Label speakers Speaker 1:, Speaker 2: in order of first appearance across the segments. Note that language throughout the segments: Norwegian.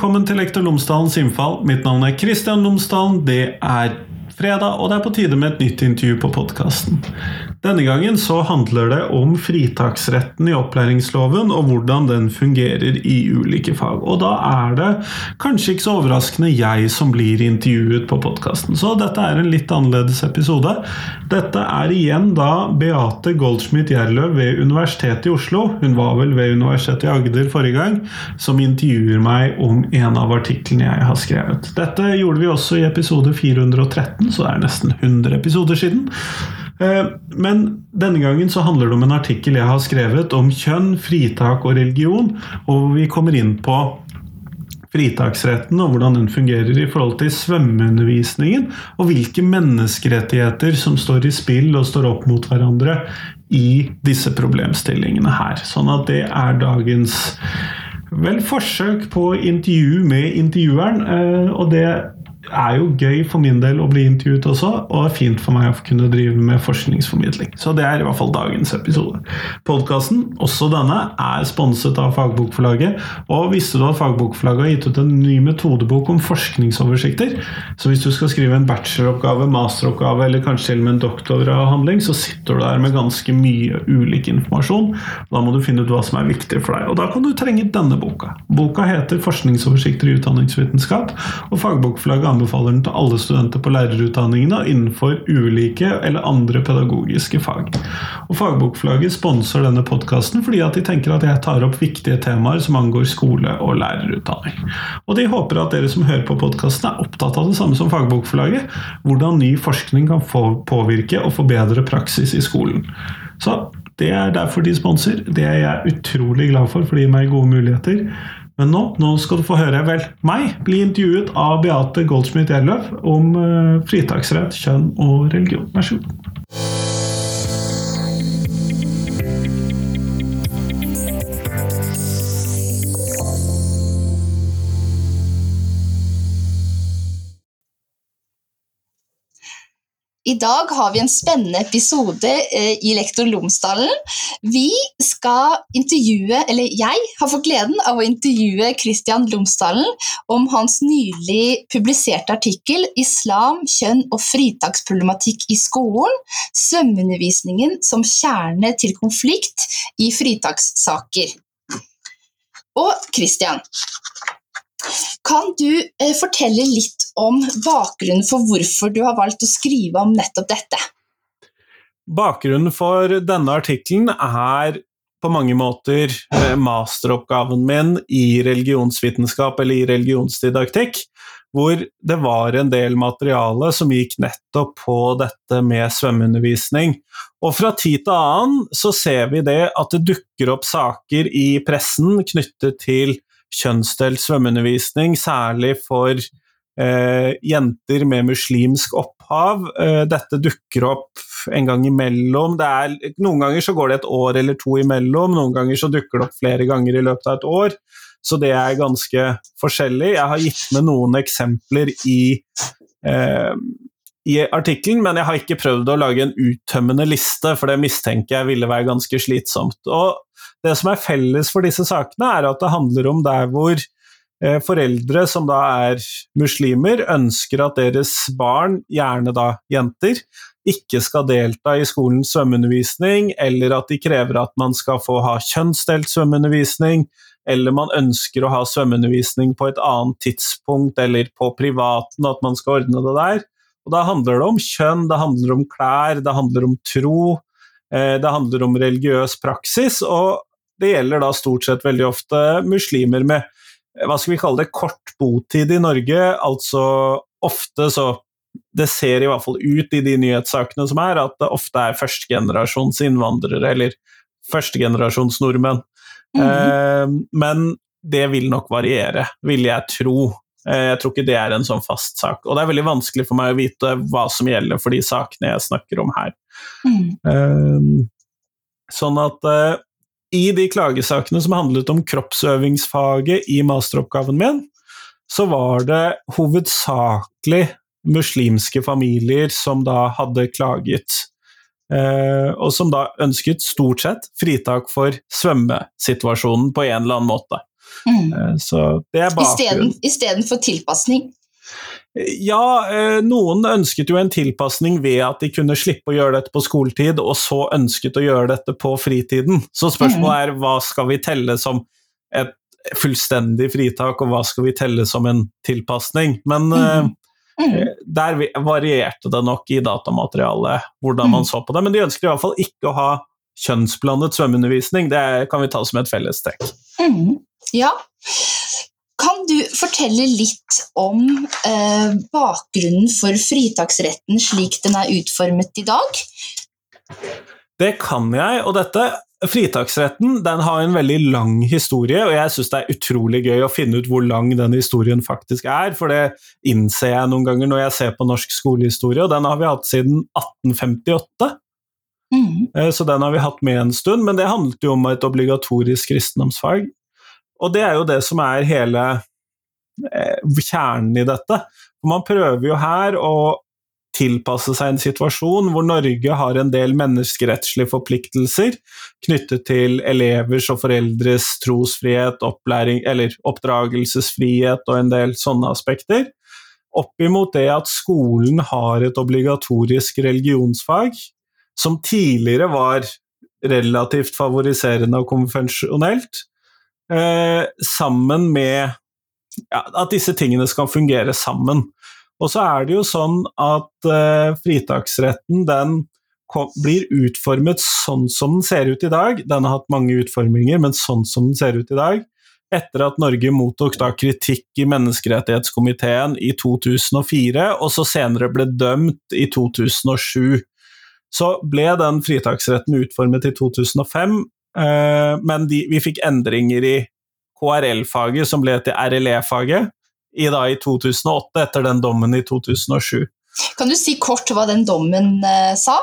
Speaker 1: Velkommen til Lektor Lomsdalens innfall. Mitt navn er Kristian Lomsdalen. Det er fredag, og det er på tide med et nytt intervju på podkasten. Denne gangen så handler det om fritaksretten i opplæringsloven og hvordan den fungerer i ulike fag. Og da er det kanskje ikke så overraskende jeg som blir intervjuet på podkasten. Så dette er en litt annerledes episode. Dette er igjen da Beate Goldschmidt Gjerløv ved Universitetet i Oslo, hun var vel ved Universitetet i Agder forrige gang, som intervjuer meg om en av artiklene jeg har skrevet. Dette gjorde vi også i episode 413, så det er nesten 100 episoder siden. Eh, men denne gangen så handler det om en artikkel jeg har skrevet om kjønn, fritak og religion, og vi kommer inn på fritaksretten og hvordan den fungerer i forhold til svømmeundervisningen, og hvilke menneskerettigheter som står i spill og står opp mot hverandre i disse problemstillingene her. Sånn at det er dagens vel forsøk på intervju med intervjueren, eh, og det er jo gøy for min del å bli intervjuet også, og er fint for meg å kunne drive med forskningsformidling. Så det er i hvert fall dagens episode. Podkasten, også denne, er sponset av Fagbokforlaget. Og visste du at Fagbokforlaget har gitt ut en ny metodebok om forskningsoversikter? Så hvis du skal skrive en bacheloroppgave, masteroppgave eller kanskje til og med en doktoravhandling, så sitter du der med ganske mye ulik informasjon. Da må du finne ut hva som er viktig for deg. Og da kan du trenge denne boka. Boka heter 'Forskningsoversikter i utdanningsvitenskap', og Fagbokforlaget anbefaler den til alle studenter på lærerutdanningene innenfor ulike eller andre pedagogiske fag. Og Fagbokflagget sponser denne podkasten fordi at de tenker at jeg tar opp viktige temaer som angår skole og lærerutdanning. Og de håper at dere som hører på podkasten er opptatt av det samme som Fagbokforlaget, hvordan ny forskning kan påvirke og forbedre praksis i skolen. Så det er derfor de sponser. Det er jeg utrolig glad for, for det gir meg gode muligheter. Men nå, nå skal du få høre vel meg bli intervjuet av Beate Goldsmith Gjerløv om uh, fritaksrett, kjønn og religion. Vær så god.
Speaker 2: I dag har vi en spennende episode eh, i Lektor Lomsdalen. Vi skal intervjue, eller jeg har fått gleden av å intervjue Kristian Lomsdalen om hans nylig publiserte artikkel 'Islam, kjønn og fritaksproblematikk i skolen'. Svømmeundervisningen som kjerne til konflikt i fritakssaker. Og Kristian, kan du eh, fortelle litt om bakgrunnen for hvorfor du har valgt å skrive om nettopp dette?
Speaker 1: Bakgrunnen for denne artikkelen er på mange måter eh, masteroppgaven min i religionsvitenskap eller i religionsdidaktikk, hvor det var en del materiale som gikk nettopp på dette med svømmeundervisning. Og fra tid til annen så ser vi det at det dukker opp saker i pressen knyttet til kjønnsdelt svømmeundervisning, særlig for eh, jenter med muslimsk opphav. Eh, dette dukker opp en gang imellom. Er, noen ganger så går det et år eller to imellom, noen ganger så dukker det opp flere ganger i løpet av et år. Så det er ganske forskjellig. Jeg har gitt med noen eksempler i, eh, i artikkelen, men jeg har ikke prøvd å lage en uttømmende liste, for det mistenker jeg ville være ganske slitsomt. Og det som er felles for disse sakene, er at det handler om der hvor eh, foreldre som da er muslimer, ønsker at deres barn, gjerne da jenter, ikke skal delta i skolens svømmeundervisning, eller at de krever at man skal få ha kjønnsdelt svømmeundervisning, eller man ønsker å ha svømmeundervisning på et annet tidspunkt, eller på privaten, at man skal ordne det der. Og Da handler det om kjønn, det handler om klær, det handler om tro, eh, det handler om religiøs praksis, og det gjelder da stort sett veldig ofte muslimer med hva skal vi kalle det, kort botid i Norge. Altså ofte så Det ser i hvert fall ut i de nyhetssakene som er, at det ofte er førstegenerasjons innvandrere, eller førstegenerasjons nordmenn. Mm -hmm. eh, men det vil nok variere, vil jeg tro. Eh, jeg tror ikke det er en sånn fast sak. Og det er veldig vanskelig for meg å vite hva som gjelder for de sakene jeg snakker om her. Mm. Eh, sånn at eh, i de klagesakene som handlet om kroppsøvingsfaget i masteroppgaven min, så var det hovedsakelig muslimske familier som da hadde klaget. Eh, og som da ønsket stort sett fritak for svømmesituasjonen på en eller annen måte.
Speaker 2: Mm.
Speaker 1: Eh, Så det er bakgrunnen.
Speaker 2: Istedenfor tilpasning.
Speaker 1: Ja, eh, noen ønsket jo en tilpasning ved at de kunne slippe å gjøre dette på skoletid, og så ønsket å gjøre dette på fritiden. Så spørsmålet er hva skal vi telle som et fullstendig fritak, og hva skal vi telle som en tilpasning? Men mm.
Speaker 2: Mm.
Speaker 1: der varierte det nok i datamaterialet hvordan man så på det. Men de ønsker i hvert fall ikke å ha kjønnsblandet svømmeundervisning. Det kan vi ta som et fellestrekk.
Speaker 2: Mm. Ja. Kan du fortelle litt om eh, bakgrunnen for fritaksretten slik den er utformet i dag?
Speaker 1: Det kan jeg, og dette Fritaksretten den har en veldig lang historie, og jeg syns det er utrolig gøy å finne ut hvor lang den historien faktisk er, for det innser jeg noen ganger når jeg ser på norsk skolehistorie, og den har vi hatt siden 1858.
Speaker 2: Mm.
Speaker 1: Eh, Så den har vi hatt med en stund, men det handlet jo om et obligatorisk kristendomsfag. Og det er jo det som er hele eh, kjernen i dette. Man prøver jo her å tilpasse seg en situasjon hvor Norge har en del menneskerettslige forpliktelser knyttet til elevers og foreldres trosfrihet, opplæring, eller oppdragelsesfrihet og en del sånne aspekter. Oppimot det at skolen har et obligatorisk religionsfag, som tidligere var relativt favoriserende og konvensjonelt, eh, sammen med ja, at disse tingene skal fungere sammen. Og så er det jo sånn at eh, fritaksretten den kom, blir utformet sånn som den ser ut i dag. Den har hatt mange utforminger, men sånn som den ser ut i dag. Etter at Norge mottok da kritikk i Menneskerettighetskomiteen i 2004, og så senere ble dømt i 2007. Så ble den fritaksretten utformet i 2005, eh, men de, vi fikk endringer i KRL-faget, som ble til RLE-faget, i, da, i 2008, etter den dommen i 2007.
Speaker 2: Kan du si kort hva den dommen eh, sa?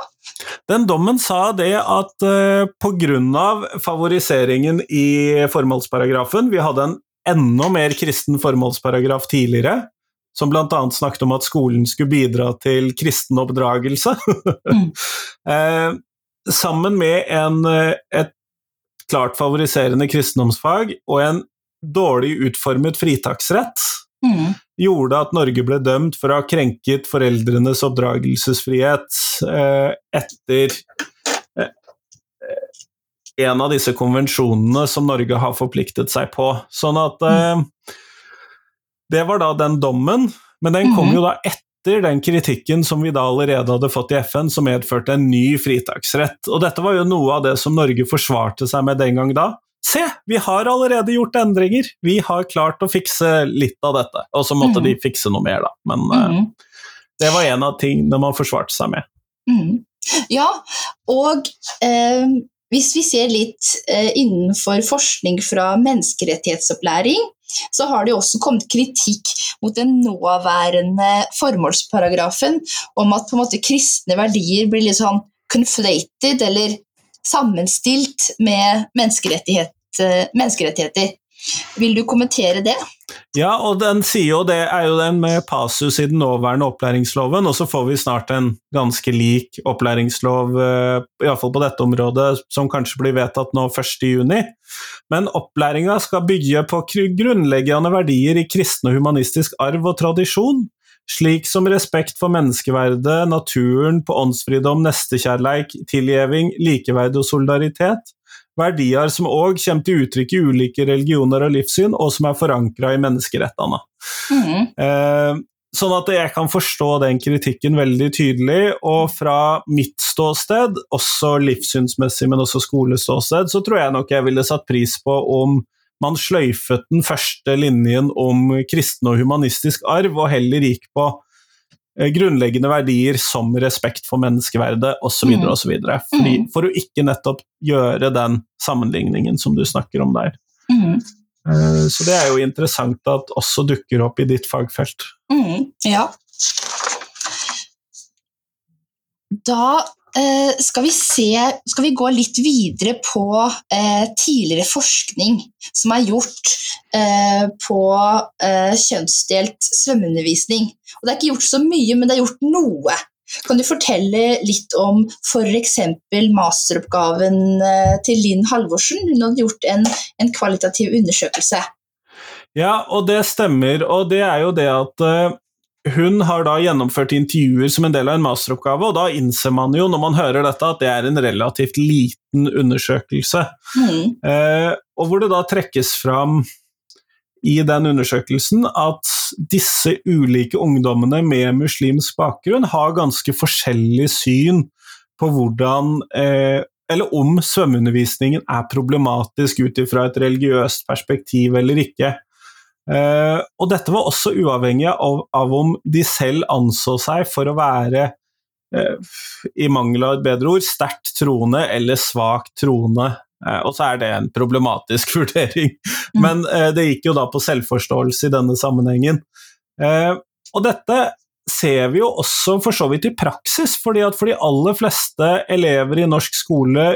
Speaker 1: Den dommen sa det at eh, pga. favoriseringen i formålsparagrafen Vi hadde en enda mer kristen formålsparagraf tidligere, som bl.a. snakket om at skolen skulle bidra til kristen oppdragelse.
Speaker 2: Mm.
Speaker 1: eh, sammen med en, eh, et klart favoriserende kristendomsfag og en dårlig utformet fritaksrett,
Speaker 2: Mm.
Speaker 1: gjorde at Norge ble dømt for å ha krenket foreldrenes oppdragelsesfrihet eh, etter eh, en av disse konvensjonene som Norge har forpliktet seg på. Sånn at eh, Det var da den dommen, men den kom
Speaker 2: Mhm.
Speaker 1: jo da etter den kritikken som vi da allerede hadde fått i FN, som medførte en ny fritaksrett. Og dette var jo noe av det som Norge forsvarte seg med den gang da. Se, vi har allerede gjort endringer! Vi har klart å fikse litt av dette. Og så måtte
Speaker 2: Mhm.
Speaker 1: de fikse noe mer, da. Men
Speaker 2: Mm.
Speaker 1: det var en av tingene man forsvarte seg med.
Speaker 2: Mm. Ja, og eh, hvis vi ser litt eh, innenfor forskning fra menneskerettighetsopplæring, så har det jo også kommet kritikk mot den nåværende formålsparagrafen om at på en måte kristne verdier blir litt sånn conflated eller sammenstilt med eh, menneskerettigheter. Vil du kommentere det?
Speaker 1: Ja, og den sier jo det er jo den med passus i den nåværende opplæringsloven, og så får vi snart en ganske lik opplæringslov, eh, iallfall på dette området, som kanskje blir vedtatt nå 1.6. Men opplæringa skal bygge på grunnleggende verdier i kristen og humanistisk arv og tradisjon, slik som respekt for menneskeverdet, naturen, på åndsfridom, nestekjærleik, tilgjeving, likeverd og solidaritet. Verdier som òg kommer til uttrykk i ulike religioner og livssyn, og som er forankra i menneskerettene.
Speaker 2: Mm.
Speaker 1: Eh, sånn at jeg kan forstå den kritikken veldig tydelig, og fra mitt ståsted, også livssynsmessig, men også skoleståsted, så tror jeg nok jeg ville satt pris på om man sløyfet den første linjen om kristen og humanistisk arv, og heller gikk på eh, grunnleggende verdier som respekt for menneskeverdet osv.
Speaker 2: Mm.
Speaker 1: osv.
Speaker 2: Mm.
Speaker 1: For å ikke nettopp gjøre den sammenligningen som du snakker om der.
Speaker 2: Mm.
Speaker 1: Eh, Så det er jo interessant at også dukker opp i ditt fagfelt.
Speaker 2: Mm, ja. Da skal vi se Skal vi gå litt videre på eh, tidligere forskning som er gjort eh, på eh, kjønnsdelt svømmeundervisning. Og det er ikke gjort så mye, men det er gjort noe. Kan du fortelle litt om f.eks. masteroppgaven eh, til Linn Halvorsen? Hun hadde gjort en, en kvalitativ undersøkelse.
Speaker 1: Ja, og det stemmer, og det er jo det at hun har da gjennomført intervjuer som en del av en masteroppgave, og da innser man jo når man hører dette at det er en relativt liten undersøkelse.
Speaker 2: Mm.
Speaker 1: Eh, og hvor det da trekkes fram i den undersøkelsen at disse ulike ungdommene med muslimsk bakgrunn har ganske forskjellig syn på hvordan eh, eller om svømmeundervisningen er problematisk ut ifra et religiøst perspektiv eller ikke. Uh, og dette var også uavhengig av, av, om de selv anså seg for å være, uh, i mangel av et bedre ord, sterkt troende eller svakt troende. Uh, og så er det en problematisk vurdering, mm. men det gikk jo da på selvforståelse i denne sammenhengen. og dette ser vi jo også for så vidt i praksis, fordi at for de aller fleste elever i norsk skole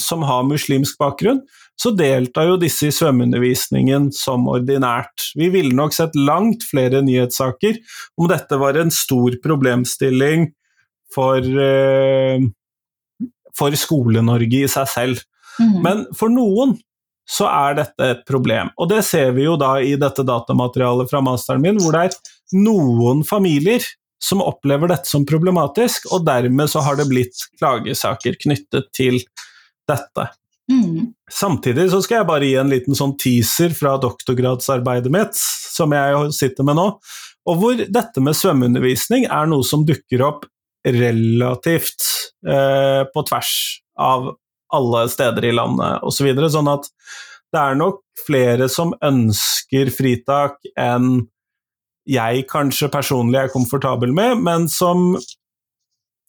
Speaker 1: som har muslimsk bakgrunn, så deltar jo disse i svømmeundervisningen som ordinært. Vi ville nok sett langt flere nyhetssaker om dette var en stor problemstilling for, uh, for Skole-Norge i seg selv. Mm. Men for noen så er dette et problem, og det ser vi jo da i dette datamaterialet fra masteren min, hvor det er noen familier som opplever dette som problematisk, og dermed så har det blitt klagesaker knyttet til dette.
Speaker 2: Mm.
Speaker 1: Samtidig så skal jeg bare gi en liten sånn teaser fra doktorgradsarbeidet mitt, som jeg sitter med nå, og hvor dette med svømmeundervisning er noe som dukker opp relativt eh, på tvers av alle steder i landet osv. Så videre, sånn at det er nok flere som ønsker fritak enn jeg kanskje personlig er komfortabel med, men som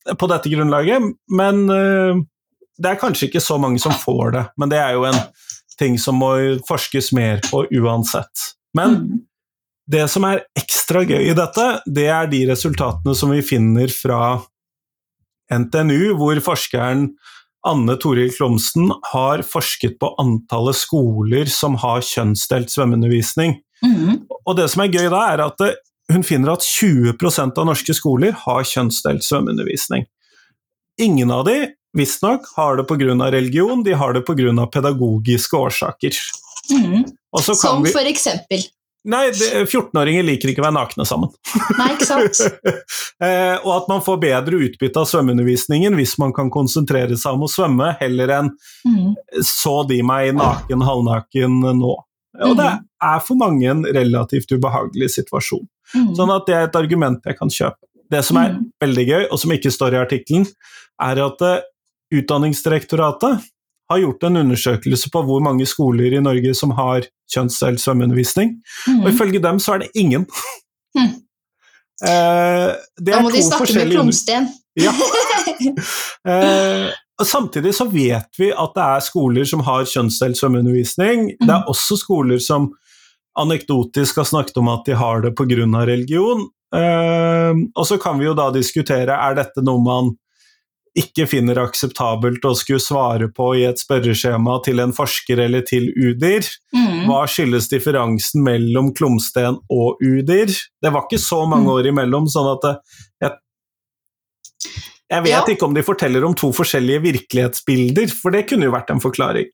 Speaker 1: på dette grunnlaget. Men uh, det er kanskje ikke så mange som får det, men det er jo en ting som må forskes mer på uansett. Men mm. det som er ekstra gøy i dette, det er de resultatene som vi finner fra NTNU, hvor forskeren Anne Toril Klomsten har forsket på antallet skoler som har kjønnsdelt svømmeundervisning.
Speaker 2: Mm.
Speaker 1: Og det som er gøy da, er at hun finner at 20% av norske skoler har kjønnsdelt svømmeundervisning. Ingen av de visstnok har det pga. religion, de har det pga. pedagogiske årsaker.
Speaker 2: Mm. Som vi... for eksempel?
Speaker 1: Nei, 14-åringer liker ikke å være nakne sammen.
Speaker 2: Nei, ikke sant?
Speaker 1: eh, og at man får bedre utbytte av svømmeundervisningen hvis man kan konsentrere seg om å svømme, heller enn
Speaker 2: mm.
Speaker 1: 'så de meg naken, halvnaken nå'. Og det mm. er for mange en relativt ubehagelig situasjon.
Speaker 2: Mm.
Speaker 1: Sånn at det er et argument jeg kan kjøpe. Det som er
Speaker 2: mm.
Speaker 1: veldig gøy, og som ikke står i artikkelen, er at uh, Utdanningsdirektoratet har gjort en undersøkelse på hvor mange skoler i Norge som har kjønnsdelt svømmeundervisning,
Speaker 2: mm.
Speaker 1: og ifølge dem så er det ingen.
Speaker 2: Mm.
Speaker 1: uh,
Speaker 2: da må de snakke med Plomsten.
Speaker 1: Ja. uh, Samtidig så vet vi at det er skoler som har kjønnsdelt svømmeundervisning. Mm. Det er også skoler som anekdotisk har snakket om at de har det pga. religion. Eh, og så kan vi jo da diskutere er dette noe man ikke finner akseptabelt å skulle svare på i et spørreskjema til en forsker eller til UDIR.
Speaker 2: Mm.
Speaker 1: Hva skyldes differansen mellom Klomsten og UDIR? Det var ikke så mange mm. år imellom, sånn at jeg jeg vet ja. ikke om de forteller om to forskjellige virkelighetsbilder, for det kunne jo vært en forklaring.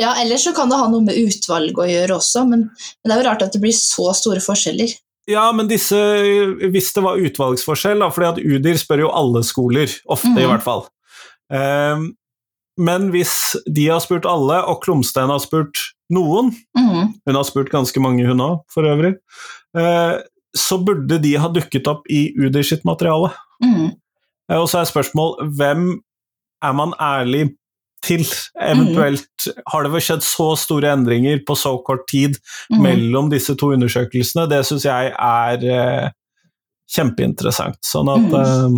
Speaker 2: Ja, ellers så kan det ha noe med utvalg å gjøre også, men, men det er jo rart at det blir så store forskjeller.
Speaker 1: Ja, men disse, hvis det var utvalgsforskjell, da, fordi at UDIR spør jo alle skoler, ofte mm. i mhm. hvert fall. Um, men hvis de har spurt alle, og Klomstein har spurt noen,
Speaker 2: mm.
Speaker 1: hun har spurt ganske mange hun òg, for øvrig, uh, så burde de ha dukket opp i UDIR sitt materiale.
Speaker 2: Mm.
Speaker 1: Eh, og så er spørsmål hvem er man ærlig til? Eventuelt har det vel skjedd så store endringer på så kort tid mm. mellom disse to undersøkelsene? Det syns jeg er eh, kjempeinteressant. Sånn at mm. eh,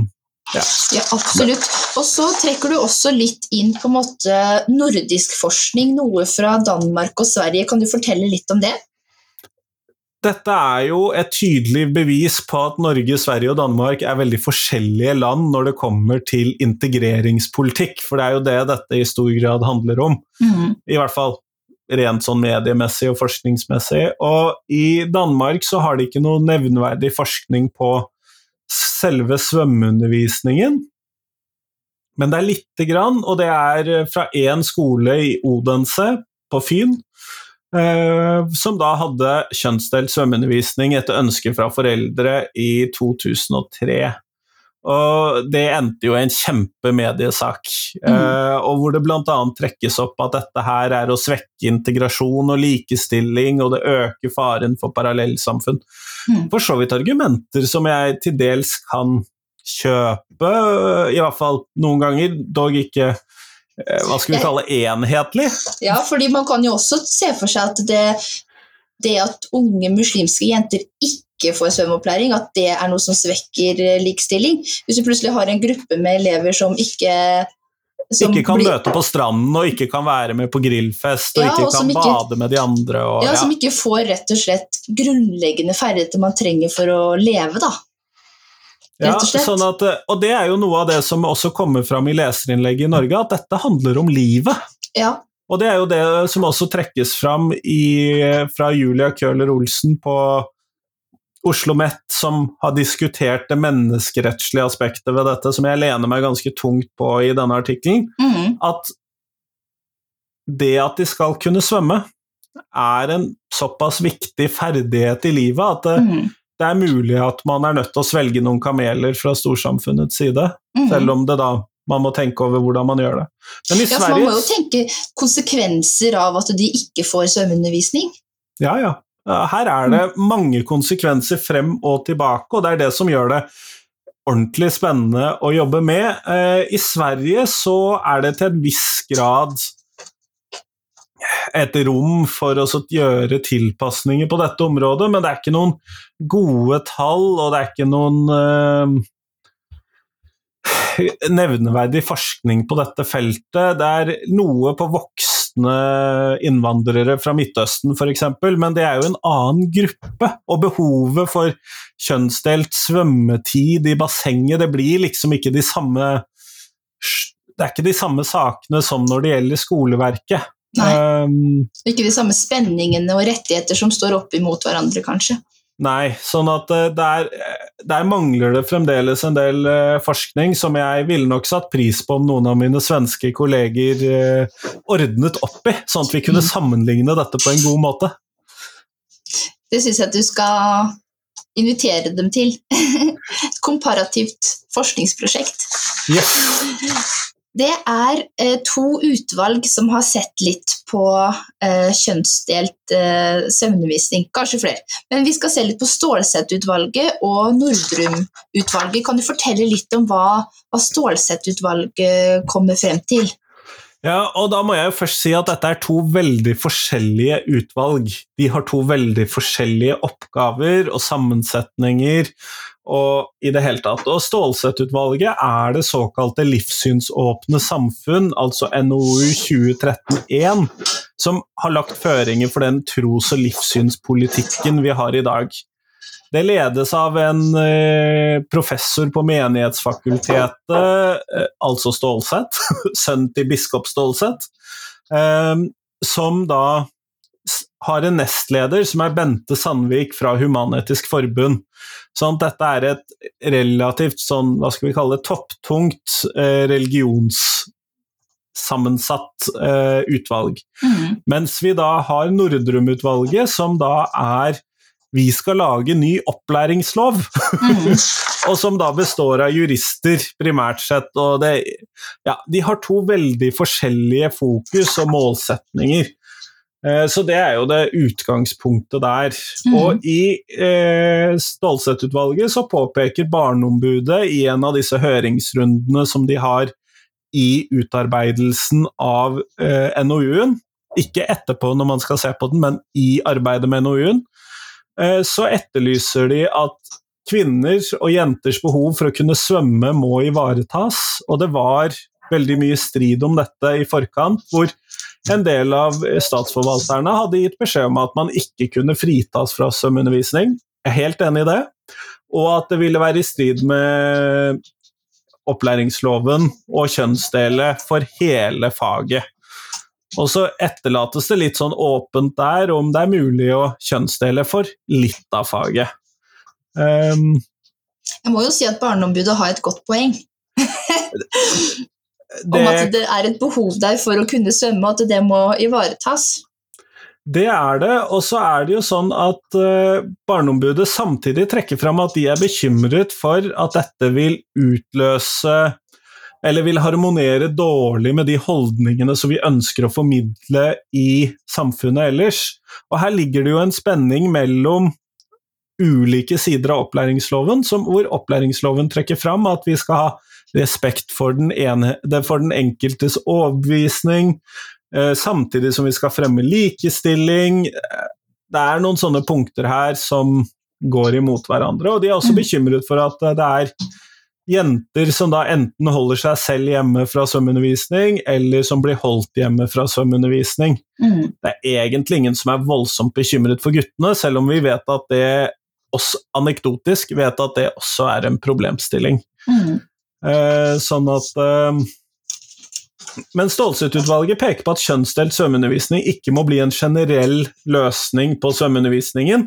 Speaker 1: ja.
Speaker 2: ja. absolutt. Og så trekker du også litt inn på en måte nordisk forskning, noe fra Danmark og Sverige. Kan du fortelle litt om det?
Speaker 1: Dette er jo et tydelig bevis på at Norge, Sverige og Danmark er veldig forskjellige land når det kommer til integreringspolitikk, for det er jo det dette i stor grad handler om.
Speaker 2: Mm.
Speaker 1: I hvert fall rent sånn mediemessig og forskningsmessig. Og i Danmark så har de ikke noe nevnverdig forskning på selve svømmeundervisningen. Men det er lite grann, og det er fra én skole i Odense på Fyn som da hadde kjønnsdelt svømmeundervisning etter ønske fra foreldre i 2003. Og det endte jo i en kjempemediesak,
Speaker 2: Mm.
Speaker 1: eh, og hvor det bl.a. trekkes opp at dette her er å svekke integrasjon og likestilling, og det øker faren for parallellsamfunn.
Speaker 2: Mm.
Speaker 1: For så vidt argumenter som jeg til dels kan kjøpe, i hvert fall noen ganger, dog ikke eh, hva skal vi kalle enhetlig.
Speaker 2: Ja, fordi man kan jo også se for seg at det, det at unge muslimske jenter ikke får svømmeopplæring, at det er noe som svekker likstilling. likestilling. Hvis du plutselig har en gruppe med elever som ikke som
Speaker 1: ikke kan
Speaker 2: blir-
Speaker 1: møte på stranden og ikke kan være med på grillfest og
Speaker 2: Ja,
Speaker 1: ikke
Speaker 2: og som
Speaker 1: kan
Speaker 2: ikke-
Speaker 1: bade med de andre. Og,
Speaker 2: ja,
Speaker 1: ja.
Speaker 2: som ikke får rett og slett grunnleggende ferdigheter man trenger for å leve, da.
Speaker 1: Ja, sånn at, og det er jo noe av det som også kommer fram i leserinnlegget i Norge, at dette handler om livet.
Speaker 2: Ja.
Speaker 1: Og det er jo det som også trekkes fram i, fra Julia Køhler Olsen på Oslo Met, som har diskutert det menneskerettslige aspektet ved dette, som jeg lener meg ganske tungt på i denne artikkelen.
Speaker 2: mm.
Speaker 1: At det at de skal kunne svømme, er en såpass viktig ferdighet i livet at
Speaker 2: Mhm.
Speaker 1: Det er mulig at man er nødt til å svelge noen kameler fra storsamfunnets side,
Speaker 2: Mhm.
Speaker 1: selv om det da man må tenke over hvordan man gjør det. Men i
Speaker 2: Ja, for man må jo tenke konsekvenser av at de ikke får svømmeundervisning.
Speaker 1: Ja, ja. Her er det mange konsekvenser frem og tilbake, og det er det som gjør det ordentlig spennende å jobbe med. Eh, I Sverige så er det til en viss grad et rom for å gjøre tilpasninger på dette området, men det er ikke noen gode tall, og det er ikke noen eh, nevneverdig forskning på dette feltet. Det er noe på voksne innvandrere fra Midtøsten f.eks., men det er jo en annen gruppe. Og behovet for kjønnsdelt svømmetid i bassenget, det blir liksom ikke de samme Det er ikke de samme sakene som når det gjelder skoleverket.
Speaker 2: Nei.
Speaker 1: Um,
Speaker 2: Ikke de samme spenningene og rettigheter som står opp imot hverandre, kanskje.
Speaker 1: Nei, sånn at eh, der, der mangler det fremdeles en del eh, forskning som jeg ville nok satt pris på om noen av mine svenske kolleger eh, ordnet opp i, sånn at vi kunne sammenligne dette på en god måte.
Speaker 2: Det syns jeg at du skal invitere dem til. Et komparativt forskningsprosjekt.
Speaker 1: Yes.
Speaker 2: Det er eh, to utvalg som har sett litt på eh, kjønnsdelt eh, søvnundervisning. Kanskje flere. Men vi skal se litt på Stålsett-utvalget og Nordrum-utvalget. Kan du fortelle litt om hva, hva Stålsett-utvalget kommer frem til?
Speaker 1: Ja, og da må jeg jo først si at dette er to veldig forskjellige utvalg. De har to veldig forskjellige oppgaver og sammensetninger og i det hele tatt. Og Stålsett-utvalget er det såkalte livssynsåpne samfunn, altså NOU 2013-1, som har lagt føringer for den tros- og livssynspolitikken vi har i dag. Det ledes av en eh, professor på Menighetsfakultetet, eh, altså Stålsett, sønn til biskop Stålsett, eh, som da har en nestleder som er Bente Sandvik fra Human-Etisk Forbund. Sånn at dette er et relativt sånn, hva skal vi kalle det, topptungt eh, religionssammensatt eh, utvalg.
Speaker 2: Mhm.
Speaker 1: Mens vi da har Nordrum-utvalget, som da er vi skal lage ny opplæringslov,
Speaker 2: Mhm.
Speaker 1: og som da består av jurister, primært sett. Og det, ja, de har to veldig forskjellige fokus og målsetninger. Eh, Så det er jo det utgangspunktet der.
Speaker 2: Mm.
Speaker 1: Og i eh, Stålsett-utvalget så påpeker Barneombudet i en av disse høringsrundene som de har i utarbeidelsen av eh, NOU-en, ikke etterpå når man skal se på den, men i arbeidet med NOU-en, eh, så etterlyser de at kvinner og jenters behov for å kunne svømme må ivaretas, og det var veldig mye strid om dette i forkant, hvor en del av statsforvalterne hadde gitt beskjed om at man ikke kunne fritas fra svømmeundervisning. Jeg er helt enig i det. Og at det ville være i strid med opplæringsloven og kjønnsdele for hele faget. Og så etterlates det litt sånn åpent der om det er mulig å kjønnsdele for litt av faget. Um,
Speaker 2: Jeg må jo si at Barneombudet har et godt poeng.
Speaker 1: det,
Speaker 2: Om at det er et behov der for å kunne svømme, og at det må ivaretas.
Speaker 1: Det er det, og så er det jo sånn at uh, Barneombudet samtidig trekker fram at de er bekymret for at dette vil utløse eller vil harmonere dårlig med de holdningene som vi ønsker å formidle i samfunnet ellers. Og her ligger det jo en spenning mellom ulike sider av opplæringsloven, som, hvor opplæringsloven trekker fram at vi skal ha respekt for den, ene, for den enkeltes overbevisning, eh, samtidig som vi skal fremme likestilling. Det er noen sånne punkter her som går imot hverandre, og de er også mm. bekymret for at det er jenter som da enten holder seg selv hjemme fra svømmeundervisning, eller som blir holdt hjemme fra svømmeundervisning. Mm. Det er egentlig ingen som er voldsomt bekymret for guttene, selv om vi vet at det også anekdotisk vet at det også er en problemstilling. Mm. Eh, sånn at eh, Men Stålsett-utvalget peker på at kjønnsdelt svømmeundervisning ikke må bli en generell løsning på svømmeundervisningen,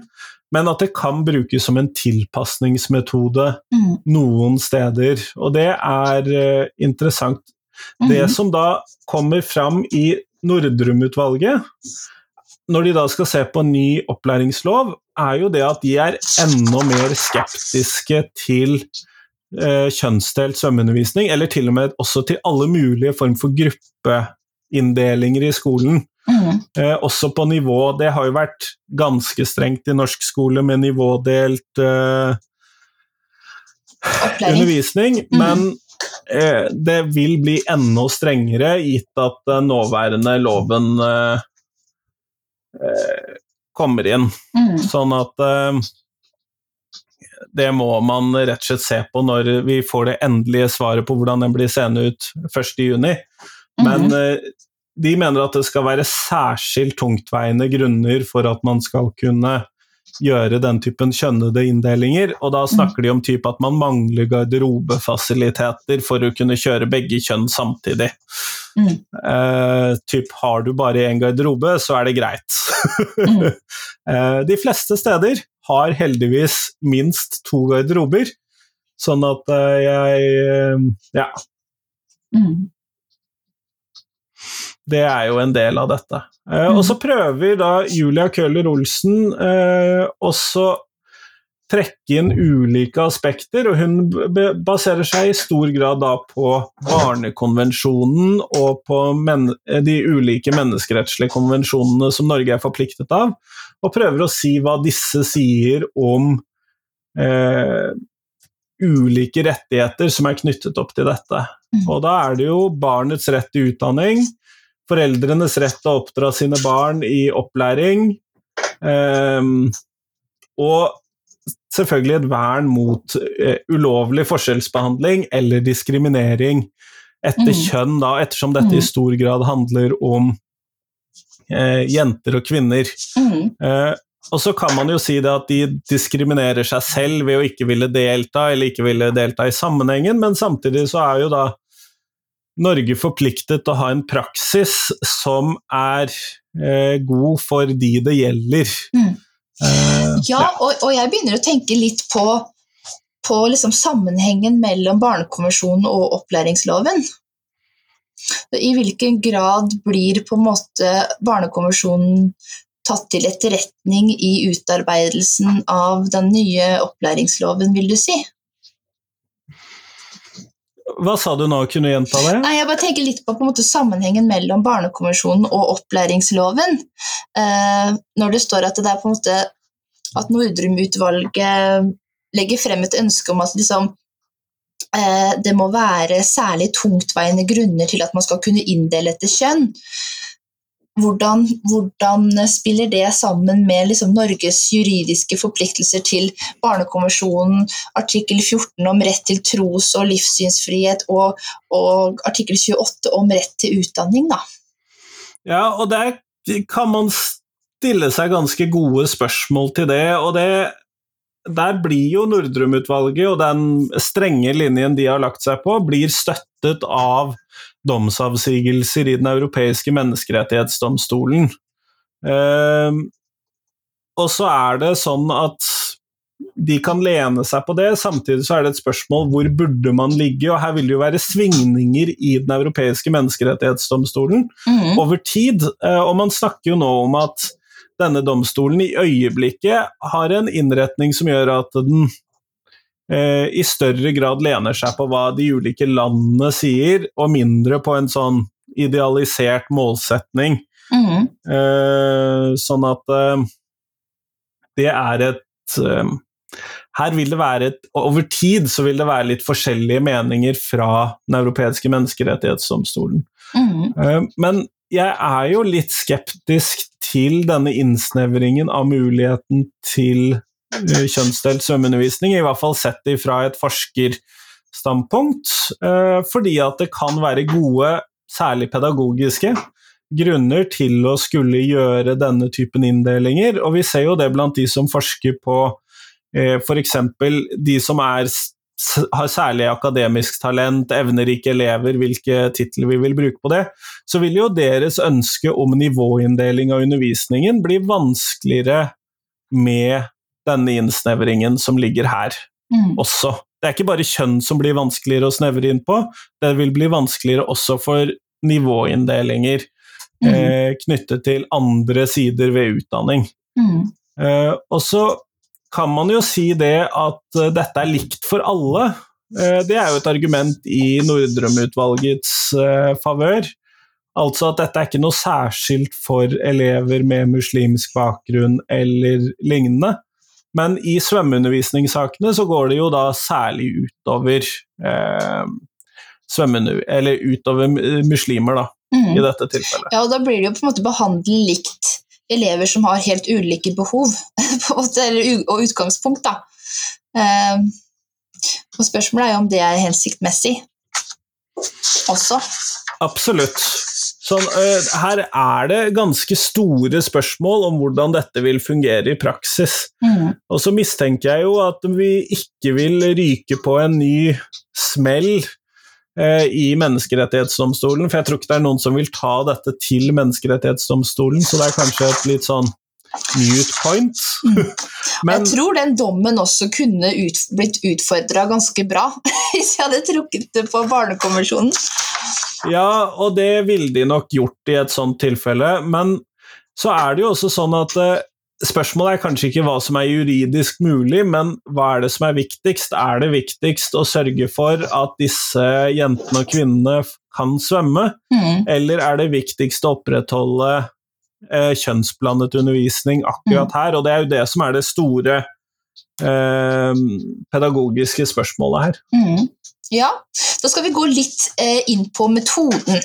Speaker 1: men at det kan brukes som en tilpasningsmetode mm. noen steder. Og det er uh, interessant. Mm. Det som da kommer fram i Nordrum-utvalget, når de da skal se på en ny opplæringslov, er jo det at de er enda mer skeptiske til uh, kjønnsdelt svømmeundervisning, eller til og med også til alle mulige form for gruppeinndelinger i skolen. Mm. Eh, også på nivå Det har jo vært ganske strengt i norsk skole med nivådelt eh, undervisning, mm. men eh, det vil bli enda strengere gitt at den nåværende loven eh, eh, kommer inn. Mm. Sånn at eh, det må man rett og slett se på når vi får det endelige svaret på hvordan den blir seende ut 1.6. Men mm de mener at det skal være særskilt tungtveiende grunner for at man skal kunne gjøre den typen kjønnede inndelinger, og da snakker de om typ at man mangler garderobefasiliteter for å kunne kjøre begge kjønn samtidig. Mm. Uh, typ har du bare én garderobe, så er det greit. mm. uh, de fleste steder har heldigvis minst to garderober, sånn at uh, jeg Ja. Mm det er jo en del av dette. Mm. og så prøver da Julia Køller Olsen eh, også trekke inn ulike aspekter, og hun baserer seg i stor grad da på Barnekonvensjonen og på de ulike menneskerettslige konvensjonene som Norge er forpliktet av, og prøver å si hva disse sier om eh, ulike rettigheter som er knyttet opp til dette. Mm. Og da er det jo barnets rett til utdanning, foreldrenes rett til å oppdra sine barn i opplæring. eh, og selvfølgelig et vern mot uh, ulovlig forskjellsbehandling eller diskriminering etter mm. kjønn, da, ettersom dette i mm. stor grad handler om uh, jenter og kvinner. Mm. Uh, og så kan man jo si det at de diskriminerer seg selv ved å ikke ville delta, eller ikke ville delta i sammenhengen, men samtidig så er jo da Norge forpliktet til å ha en praksis som er eh, god for de det gjelder. Mm.
Speaker 2: Uh, ja, og, og, jeg begynner å tenke litt på, på liksom sammenhengen mellom Barnekonvensjonen og opplæringsloven. I hvilken grad blir på en måte Barnekonvensjonen tatt til etterretning i utarbeidelsen av den nye opplæringsloven, vil du si?
Speaker 1: Hva sa du nå, kunne du gjenta det?
Speaker 2: Nei, jeg bare tenker litt på, på måte, sammenhengen mellom Barnekonvensjonen og opplæringsloven. Eh, når det står at det er på en måte at Nordrum-utvalget legger frem et ønske om at liksom, eh, det må være særlig tungtveiende grunner til at man skal kunne inndele etter kjønn hvordan, hvordan, spiller det sammen med liksom Norges juridiske forpliktelser til Barnekonvensjonen, artikkel 14 om rett til tros- og livssynsfrihet og, og, artikkel 28 om rett til utdanning? Da?
Speaker 1: Ja, og der kan man stille seg ganske gode spørsmål til det. og det der blir jo Nordrum-utvalget og den strenge linjen de har lagt seg på, blir støttet av domsavsigelser i Den europeiske menneskerettighetsdomstolen. Uh, og så er det sånn at de kan lene seg på det, samtidig så er det et spørsmål hvor burde man ligge, og her vil det jo være svingninger i Den europeiske menneskerettighetsdomstolen mm. over tid. Uh, og man snakker jo nå om at denne domstolen i øyeblikket har en innretning som gjør at den eh, i større grad lener seg på hva de ulike landene sier, og mindre på en sånn idealisert målsetning.
Speaker 2: Mm.
Speaker 1: Eh, sånn at eh, det er et eh, Her vil det være et Over tid så vil det være litt forskjellige meninger fra Den europeiske menneskerettighetsdomstolen.
Speaker 2: Mm.
Speaker 1: Eh, Men jeg er jo litt skeptisk til denne innsnevringen av muligheten til kjønnsdelt svømmeundervisning, i hvert fall sett ifra et forskerstandpunkt, eh, fordi at det kan være gode, særlig pedagogiske, grunner til å skulle gjøre denne typen inndelinger, og vi ser jo det blant de som forsker på eh, f.eks. de som er har særlig akademisk talent, evnerike elever, hvilke titler vi vil bruke på det, så vil jo deres ønske om nivåinndeling av undervisningen bli vanskeligere med denne innsnevringen som ligger her
Speaker 2: mm.
Speaker 1: også. Det er ikke bare kjønn som blir vanskeligere å snevre inn på, det vil bli vanskeligere også for nivåinndelinger
Speaker 2: mm.
Speaker 1: eh, knyttet til andre sider ved utdanning.
Speaker 2: Mm.
Speaker 1: Eh, og så kan man jo si det at eh, dette er likt for alle. Eh, det er jo et argument i Nordrum-utvalgets eh, favør. Altså at dette er ikke noe særskilt for elever med muslimsk bakgrunn eller lignende. Men i svømmeundervisningssakene så går det jo da særlig utover eh, Eller utover muslimer, da,
Speaker 2: mm.
Speaker 1: i dette tilfellet.
Speaker 2: Ja, og da blir det jo på en måte behandlet likt elever som har helt ulike behov, måte, eller, og utgangspunkt, da. Eh, og spørsmålet er jo om det er hensiktmessig også.
Speaker 1: Absolutt. Sånn, øh, her er det ganske store spørsmål om hvordan dette vil fungere i praksis.
Speaker 2: Mm.
Speaker 1: Og så mistenker jeg jo at vi ikke vil ryke på en ny smell eh, i Menneskerettighetsdomstolen, for jeg tror ikke det er noen som vil ta dette til Menneskerettighetsdomstolen, så det er kanskje et litt sånn mute point. Men
Speaker 2: jeg tror den dommen også kunne ut, blitt utfordra ganske bra hvis jeg hadde trukket det på Barnekonvensjonen.
Speaker 1: Ja, og det ville de nok gjort i et sånt tilfelle, men så er det jo også sånn at eh, spørsmålet er kanskje ikke hva som er juridisk mulig, men hva er det som er viktigst? Er det viktigst å sørge for at disse jentene og kvinnene kan svømme,
Speaker 2: mm.
Speaker 1: eller er det viktigst å opprettholde eh, kjønnsblandet undervisning akkurat her? Og det er jo det som er det store eh, pedagogiske spørsmålet her.
Speaker 2: Mhm. Ja, da skal vi gå litt eh, inn på metoden.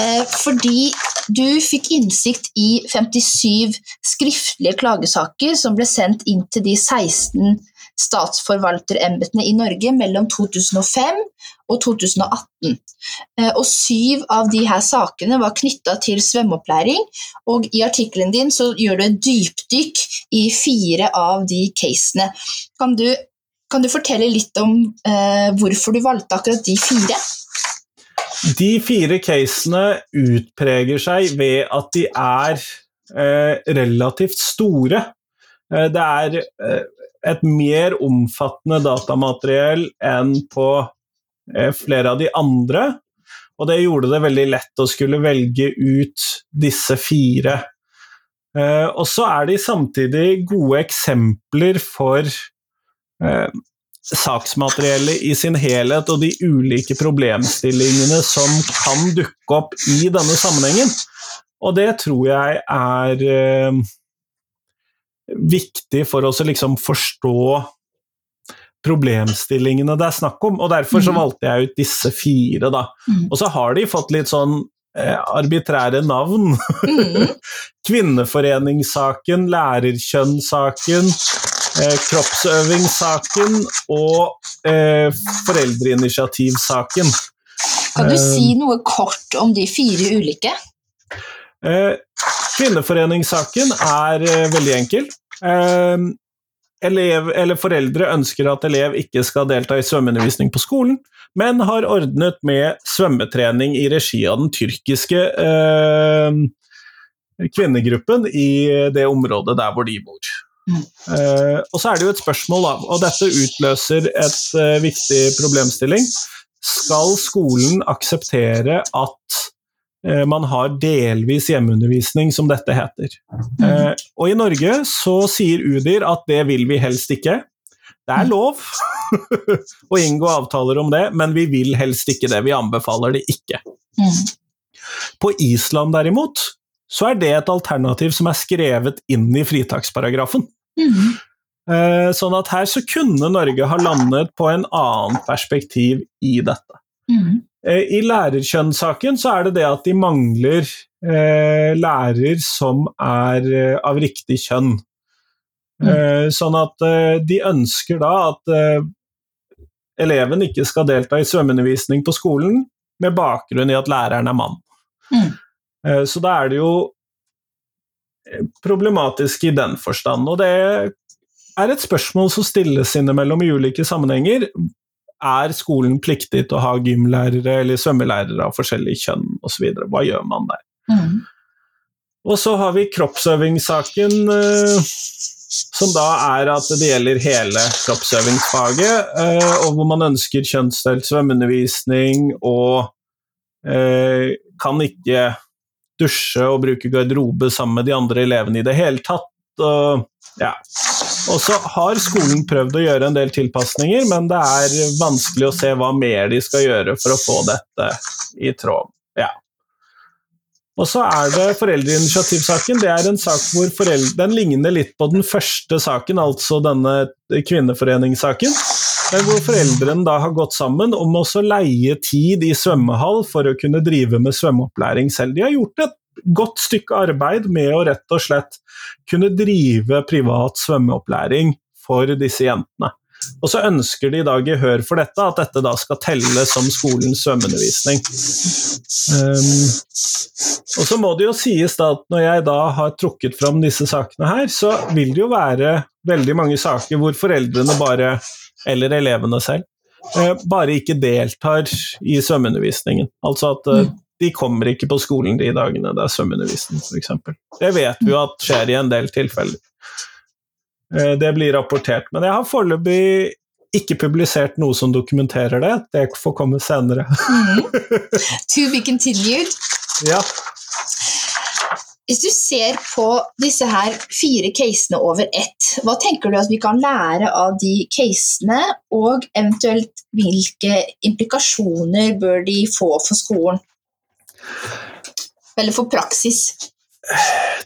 Speaker 2: Eh, fordi du fikk innsikt i 57 skriftlige klagesaker som ble sendt inn til de 16 statsforvalterembetene i Norge mellom 2005 og 2018. Eh, og syv av de her sakene var knytta til svømmeopplæring, og i artikkelen din så gjør du et dypdykk i fire av de casene. Kan du kan du fortelle litt om eh, hvorfor du valgte akkurat de fire?
Speaker 1: De fire casene utpreger seg ved at de er eh, relativt store. Eh, det er eh, et mer omfattende datamateriell enn på eh, flere av de andre, og det gjorde det veldig lett å skulle velge ut disse fire. Og så er de samtidig gode eksempler for eh, saksmateriellet i sin helhet og de ulike problemstillingene som kan dukke opp i denne sammenhengen. Og det tror jeg er eh, viktig for oss å liksom forstå problemstillingene det er snakk om, og derfor så
Speaker 2: Mhm.
Speaker 1: valgte jeg ut disse fire, da.
Speaker 2: Mhm.
Speaker 1: Og så har de fått litt sånn eh, arbitrære navn.
Speaker 2: Mhm.
Speaker 1: Kvinneforeningssaken, lærerkjønnssaken, eh, kroppsøvingssaken og eh, foreldreinitiativsaken.
Speaker 2: Kan du
Speaker 1: Eh,
Speaker 2: si noe kort om de fire ulike?
Speaker 1: Eh, kvinneforeningssaken er eh, veldig enkel. Eh, elev, eller foreldre ønsker at elev ikke skal delta i svømmeundervisning på skolen, men har ordnet med svømmetrening i regi av den tyrkiske eh, kvinnegruppen i det området der hvor de bor. Eh, og så er det jo et spørsmål, da, og dette utløser et eh, viktig problemstilling. Skal skolen akseptere at eh, man har delvis hjemmeundervisning, som dette heter. Og i Norge så sier UDIR at det vil vi helst ikke. Det er lov å inngå avtaler om det, men vi vil helst ikke det. Vi anbefaler det ikke. På Island derimot, så er det et alternativ som er skrevet inn i fritaksparagrafen.
Speaker 2: Mm.
Speaker 1: Eh, Sånn at her så kunne Norge ha landet på en annen perspektiv i dette.
Speaker 2: Mm.
Speaker 1: Eh, I lærerkjønnssaken så er det det at de mangler eh, lærer som er eh, av riktig kjønn. Eh, sånn at de ønsker da at eleven ikke skal delta i svømmeundervisning på skolen med bakgrunn i at læreren er mann.
Speaker 2: Mm.
Speaker 1: Så da er det jo problematisk i den forstand. Og det er et spørsmål som stilles innimellom i ulike sammenhenger. Er skolen pliktig til å ha gymlærere eller svømmelærere av forskjellig kjønn osv.? Hva gjør man der?
Speaker 2: Mm.
Speaker 1: Og så har vi kroppsøvingssaken, eh, som da er at det gjelder hele kroppsøvingsfaget, eh, og hvor man ønsker kjønnsdelt svømmeundervisning og eh, kan ikke dusje og bruke garderobe sammen med de andre elevene i det hele tatt. Og, ja. og så har skolen prøvd å gjøre en del tilpasninger, men det er vanskelig å se hva mer de skal gjøre for å få dette i tråd. Ja. Og så er det foreldreinitiativsaken. Det er en sak hvor foreldre, Den ligner litt på den første saken, altså denne kvinneforeningssaken. Men hvor foreldrene da har gått sammen om å leie tid i svømmehall for å kunne drive med svømmeopplæring selv. De har gjort et godt stykke arbeid med å rett og slett kunne drive privat svømmeopplæring for disse jentene. Og så ønsker de i dag gehør for dette, at dette da skal telle som skolens svømmeundervisning. Um, og så må det jo sies da at når jeg da har trukket fram disse sakene her, så vil det jo være veldig mange saker hvor foreldrene bare, eller elevene selv, eh, bare ikke deltar i svømmeundervisningen. Altså at eh, de kommer ikke på skolen de dagene det er svømmeundervisning, f.eks. Det vet vi jo at skjer i en del tilfeller. Eh, Det blir rapportert. Men jeg har foreløpig ikke publisert noe som dokumenterer det. Det får komme senere.
Speaker 2: Mm. To be continued.
Speaker 1: Ja.
Speaker 2: Hvis du ser på disse her fire casene over ett, hva tenker du at vi kan lære av de casene, og eventuelt hvilke implikasjoner bør de få for skolen? Eller for praksis?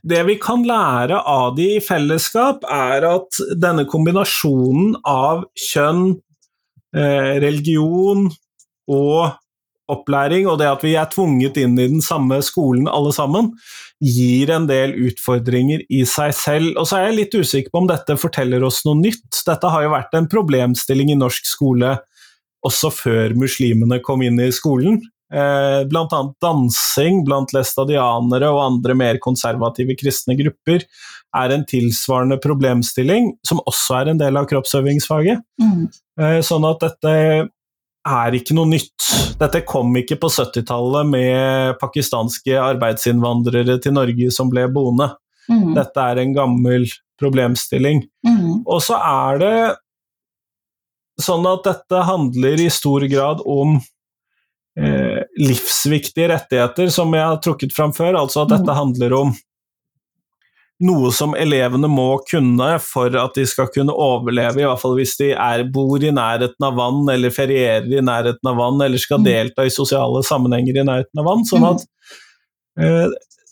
Speaker 1: Det vi kan lære av de i fellesskap, er at denne kombinasjonen av kjønn, eh, religion og opplæring, og det at vi er tvunget inn i den samme skolen alle sammen, gir en del utfordringer i seg selv. Og så er jeg litt usikker på om dette forteller oss noe nytt. Dette har jo vært en problemstilling i norsk skole også før muslimene kom inn i skolen. Eh, blant annet dansing blant læstadianere og andre mer konservative kristne grupper er en tilsvarende problemstilling, som også er en del av kroppsøvingsfaget.
Speaker 2: Mm.
Speaker 1: Eh, Sånn at dette er ikke noe nytt. Dette kom ikke på 70-tallet med pakistanske arbeidsinnvandrere til Norge som ble boende.
Speaker 2: Mm.
Speaker 1: Dette er en gammel problemstilling.
Speaker 2: Mm.
Speaker 1: Og så er det sånn at dette handler i stor grad om eh, livsviktige rettigheter, som jeg har trukket fram før. Altså at dette handler om noe som elevene må kunne for at de skal kunne overleve, i hvert fall hvis de er, bor i nærheten av vann, eller ferierer i nærheten av vann, eller skal
Speaker 2: Mm.
Speaker 1: delta i sosiale sammenhenger i nærheten av vann. Sånn at eh,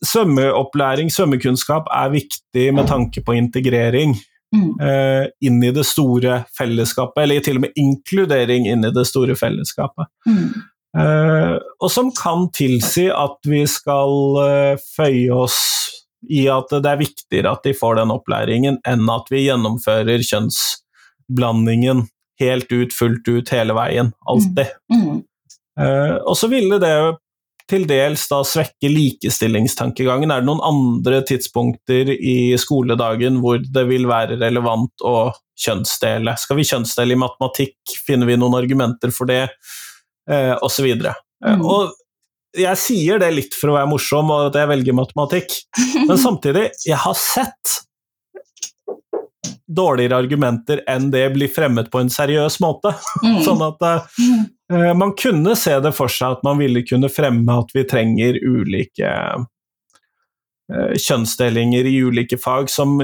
Speaker 1: svømmeopplæring, svømmekunnskap, er viktig med tanke på integrering
Speaker 2: Mm.
Speaker 1: eh, inn i det store fellesskapet, eller til og med inkludering inn i det store fellesskapet.
Speaker 2: Mm.
Speaker 1: Eh, og som kan tilsi at vi skal eh, føye oss i at det er viktigere at de får den opplæringen, enn at vi gjennomfører kjønnsblandingen helt ut, fullt ut, hele veien. Alltid.
Speaker 2: Mm.
Speaker 1: Eh, og så ville det til dels da svekke likestillingstankegangen. Er det noen andre tidspunkter i skoledagen hvor det vil være relevant å kjønnsdele? Skal vi kjønnsdele i matematikk? Finner vi noen argumenter for det? Eh, og så videre. Eh,
Speaker 2: Mm.
Speaker 1: Og jeg sier det litt for å være morsom, og at jeg velger matematikk, men samtidig, jeg har sett dårligere argumenter enn det blir fremmet på en seriøs måte.
Speaker 2: Mm.
Speaker 1: Sånn at. Eh, man kunne se det for seg at man ville kunne fremme at vi trenger ulike uh, kjønnsdelinger i ulike fag som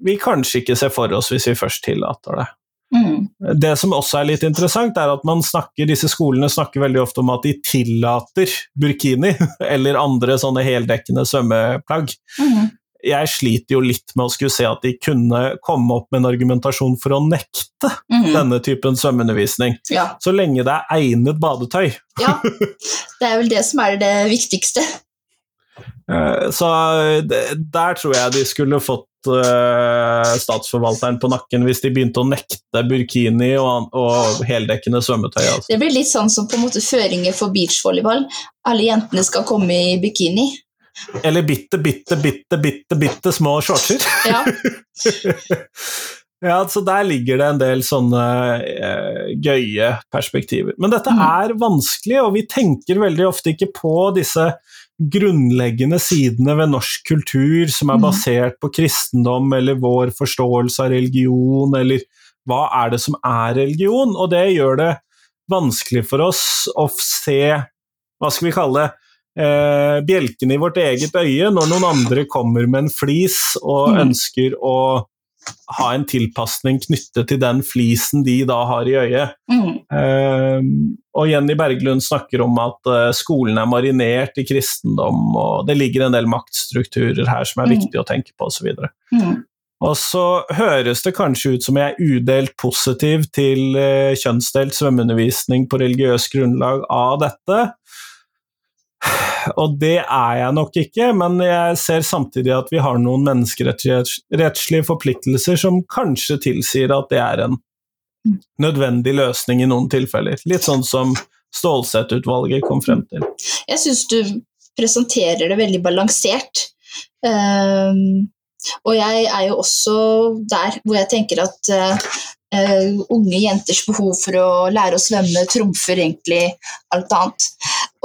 Speaker 1: vi kanskje ikke ser for oss hvis vi først tillater det.
Speaker 2: Mm.
Speaker 1: Det som også er litt interessant, er at man snakker, disse skolene snakker veldig ofte om at de tillater burkini eller andre sånne heldekkende svømmeplagg.
Speaker 2: Mm.
Speaker 1: Jeg sliter jo litt med å skulle se at de kunne komme opp med en argumentasjon for å nekte
Speaker 2: Mm.
Speaker 1: denne typen svømmeundervisning,
Speaker 2: Ja.
Speaker 1: så lenge det er egnet badetøy.
Speaker 2: ja. Det er vel det som er det viktigste.
Speaker 1: Eh, Så der tror jeg de skulle fått eh, statsforvalteren på nakken hvis de begynte å nekte burkini og, og heldekkende svømmetøy. Altså.
Speaker 2: Det blir litt sånn som på en måte føringer for beachvolleyball. Alle jentene skal komme i bikini.
Speaker 1: Eller bitte, bitte, bitte, bitte, bitte små shortser.
Speaker 2: Ja.
Speaker 1: ja, så der ligger det en del sånne eh, gøye perspektiver. Men dette
Speaker 2: Mm.
Speaker 1: er vanskelig, og vi tenker veldig ofte ikke på disse grunnleggende sidene ved norsk kultur som er
Speaker 2: Mm.
Speaker 1: basert på kristendom eller vår forståelse av religion, eller hva er det som er religion? Og det gjør det vanskelig for oss å se, hva skal vi kalle det, eh, bjelken i vårt eget øye når noen andre kommer med en flis og
Speaker 2: Mm.
Speaker 1: ønsker å ha en tilpasning knyttet til den flisen de da har i øyet.
Speaker 2: Mm.
Speaker 1: Uh, og Jenny Berglund snakker om at uh, skolen er marinert i kristendom, og det ligger en del maktstrukturer her som er
Speaker 2: Mm.
Speaker 1: viktig å tenke på osv.
Speaker 2: Mm.
Speaker 1: Og så høres det kanskje ut som jeg er udelt positiv til eh, kjønnsdelt svømmeundervisning på religiøst grunnlag av dette. Og det er jeg nok ikke, men jeg ser samtidig at vi har noen menneskerettslige forpliktelser som kanskje tilsier at det er en nødvendig løsning i noen tilfeller. Litt sånn som Stålsett-utvalget kom frem til.
Speaker 2: Jeg syns du presenterer det veldig balansert. Um, og jeg er jo også der hvor jeg tenker at uh, unge jenters behov for å lære å svømme trumfer egentlig alt annet.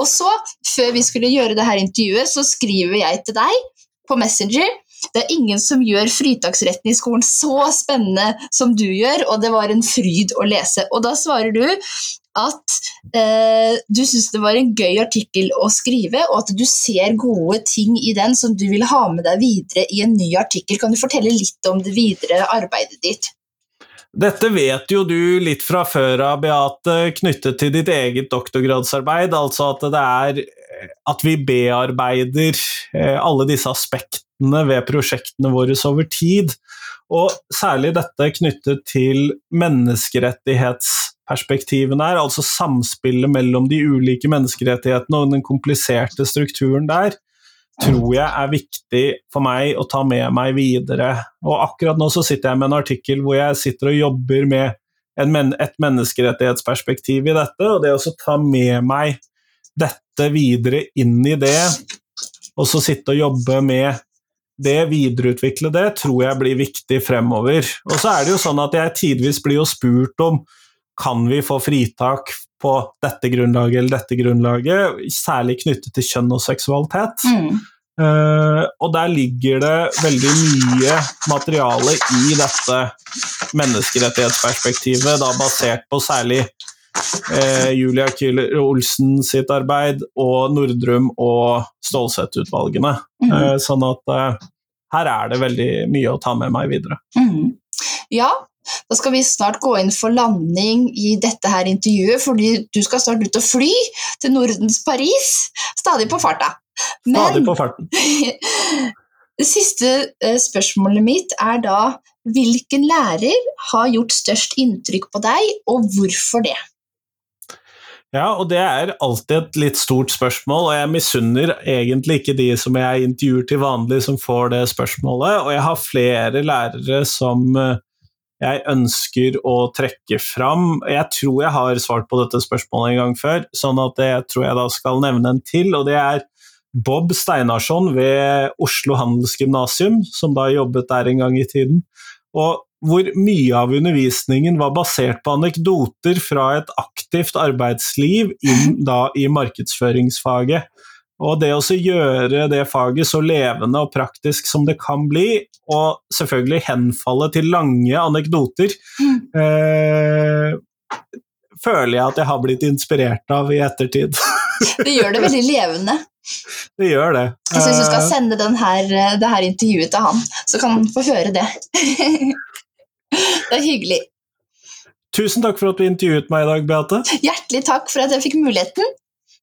Speaker 2: Og så, før vi skulle gjøre det her intervjuet, så skriver jeg til deg på Messenger det er ingen som gjør fritaksretten i skolen så spennende som du gjør, og det var en fryd å lese. Og da svarer du at eh, du syns det var en gøy artikkel å skrive, og at du ser gode ting i den som du vil ha med deg videre i en ny artikkel. Kan du fortelle litt om det videre arbeidet ditt?
Speaker 1: Dette vet jo du litt fra før av, Beate, knyttet til ditt eget doktorgradsarbeid. Altså at det er at vi bearbeider eh, alle disse aspektene ved prosjektene våre over tid. Og særlig dette knyttet til menneskerettighetsperspektivene her, altså samspillet mellom de ulike menneskerettighetene og den kompliserte strukturen der, tror jeg er viktig for meg å ta med meg videre. Og akkurat nå så sitter jeg med en artikkel hvor jeg sitter og jobber med men et menneskerettighetsperspektiv i dette, og det å ta med meg dette videre inn i det, og så sitte og jobbe med det, videreutvikle det, tror jeg blir viktig fremover. Og så er det jo sånn at jeg tidvis blir jo spurt om kan vi få fritak på dette grunnlaget eller dette grunnlaget, særlig knyttet til kjønn og seksualitet.
Speaker 2: Mm.
Speaker 1: Uh, og der ligger det veldig mye materiale i dette menneskerettighetsperspektivet, da basert på særlig uh, Julia Kyhler Olsen sitt arbeid og Nordrum og Stålsett-utvalgene.
Speaker 2: Mm.
Speaker 1: Uh, sånn at her er det veldig mye å ta med meg videre.
Speaker 2: Mm. Ja, da skal vi snart gå inn for landing i dette her intervjuet, fordi du skal snart ut og fly til Nordens Paris. Stadig på farta.
Speaker 1: Stadig på farten.
Speaker 2: det siste eh, spørsmålet mitt er da hvilken lærer har gjort størst inntrykk på deg, og hvorfor det?
Speaker 1: Ja, og det er alltid et litt stort spørsmål, og jeg misunner egentlig ikke de som jeg intervjuer til vanlig som får det spørsmålet, og jeg har flere lærere som eh, jeg ønsker å trekke fram. Jeg tror jeg har svart på dette spørsmålet en gang før, sånn at jeg tror jeg da skal nevne en til, og det er Bob Steinarsson ved Oslo Handelsgymnasium, som da jobbet der en gang i tiden. Og hvor mye av undervisningen var basert på anekdoter fra et aktivt arbeidsliv inn da i markedsføringsfaget. Og det å gjøre det faget så levende og praktisk som det kan bli, og selvfølgelig henfalle til lange anekdoter,
Speaker 2: Mm.
Speaker 1: eh, føler jeg at jeg har blitt inspirert av i ettertid.
Speaker 2: Det gjør det veldig levende.
Speaker 1: Det gjør det.
Speaker 2: Jeg syns du skal
Speaker 1: Eh,
Speaker 2: sende den her, det her intervjuet til han, så kan han få høre det. Det er hyggelig.
Speaker 1: Tusen takk for at du intervjuet meg i dag, Beate.
Speaker 2: Hjertelig takk for at jeg fikk muligheten.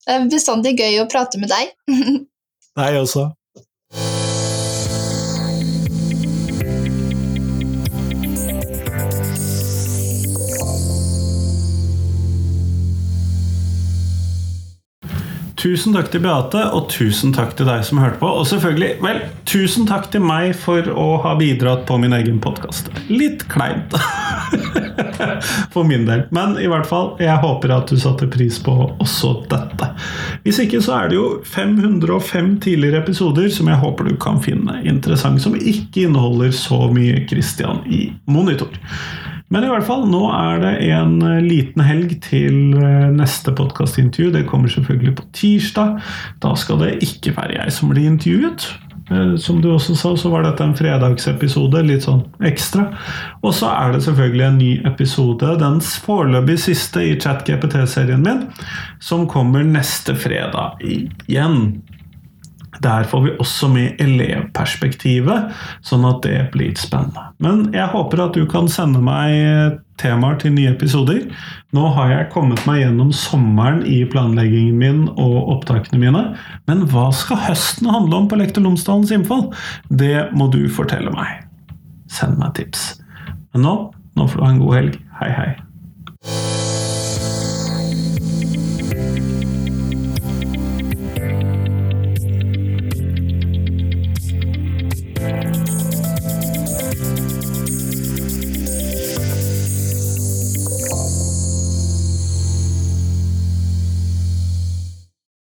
Speaker 2: Det er bestandig gøy å prate med deg.
Speaker 1: Deg også. Tusen takk til Beate, og tusen takk til deg som hørte på. Og selvfølgelig, vel, tusen takk til meg for å ha bidratt på min egen podkast. Litt kleint for min del. Men i hvert fall, jeg håper at du satte pris på også dette. Hvis ikke så er det jo 505 tidligere episoder som jeg håper du kan finne interessant, som ikke inneholder så mye Christian i monitor. Men i hvert fall, nå er det en eh, liten helg til eh, neste podkastintervju. Det kommer selvfølgelig på tirsdag. Da skal det ikke være jeg som blir intervjuet. Eh, Som du også sa, så var dette en fredagsepisode, litt sånn ekstra. Og så er det selvfølgelig en ny episode, den foreløpig siste i ChatGPT-serien min, som kommer neste fredag igjen. Der får vi også med elevperspektivet, sånn at det blir spennende. Men jeg håper at du kan sende meg temaer til nye episoder. Nå har jeg kommet meg gjennom sommeren i planleggingen min og opptakene mine. Men hva skal høsten handle om på Lektor Lomsdalens innfall? Det må du fortelle meg. Send meg tips. Men nå, nå får du ha en god helg. Hei, hei.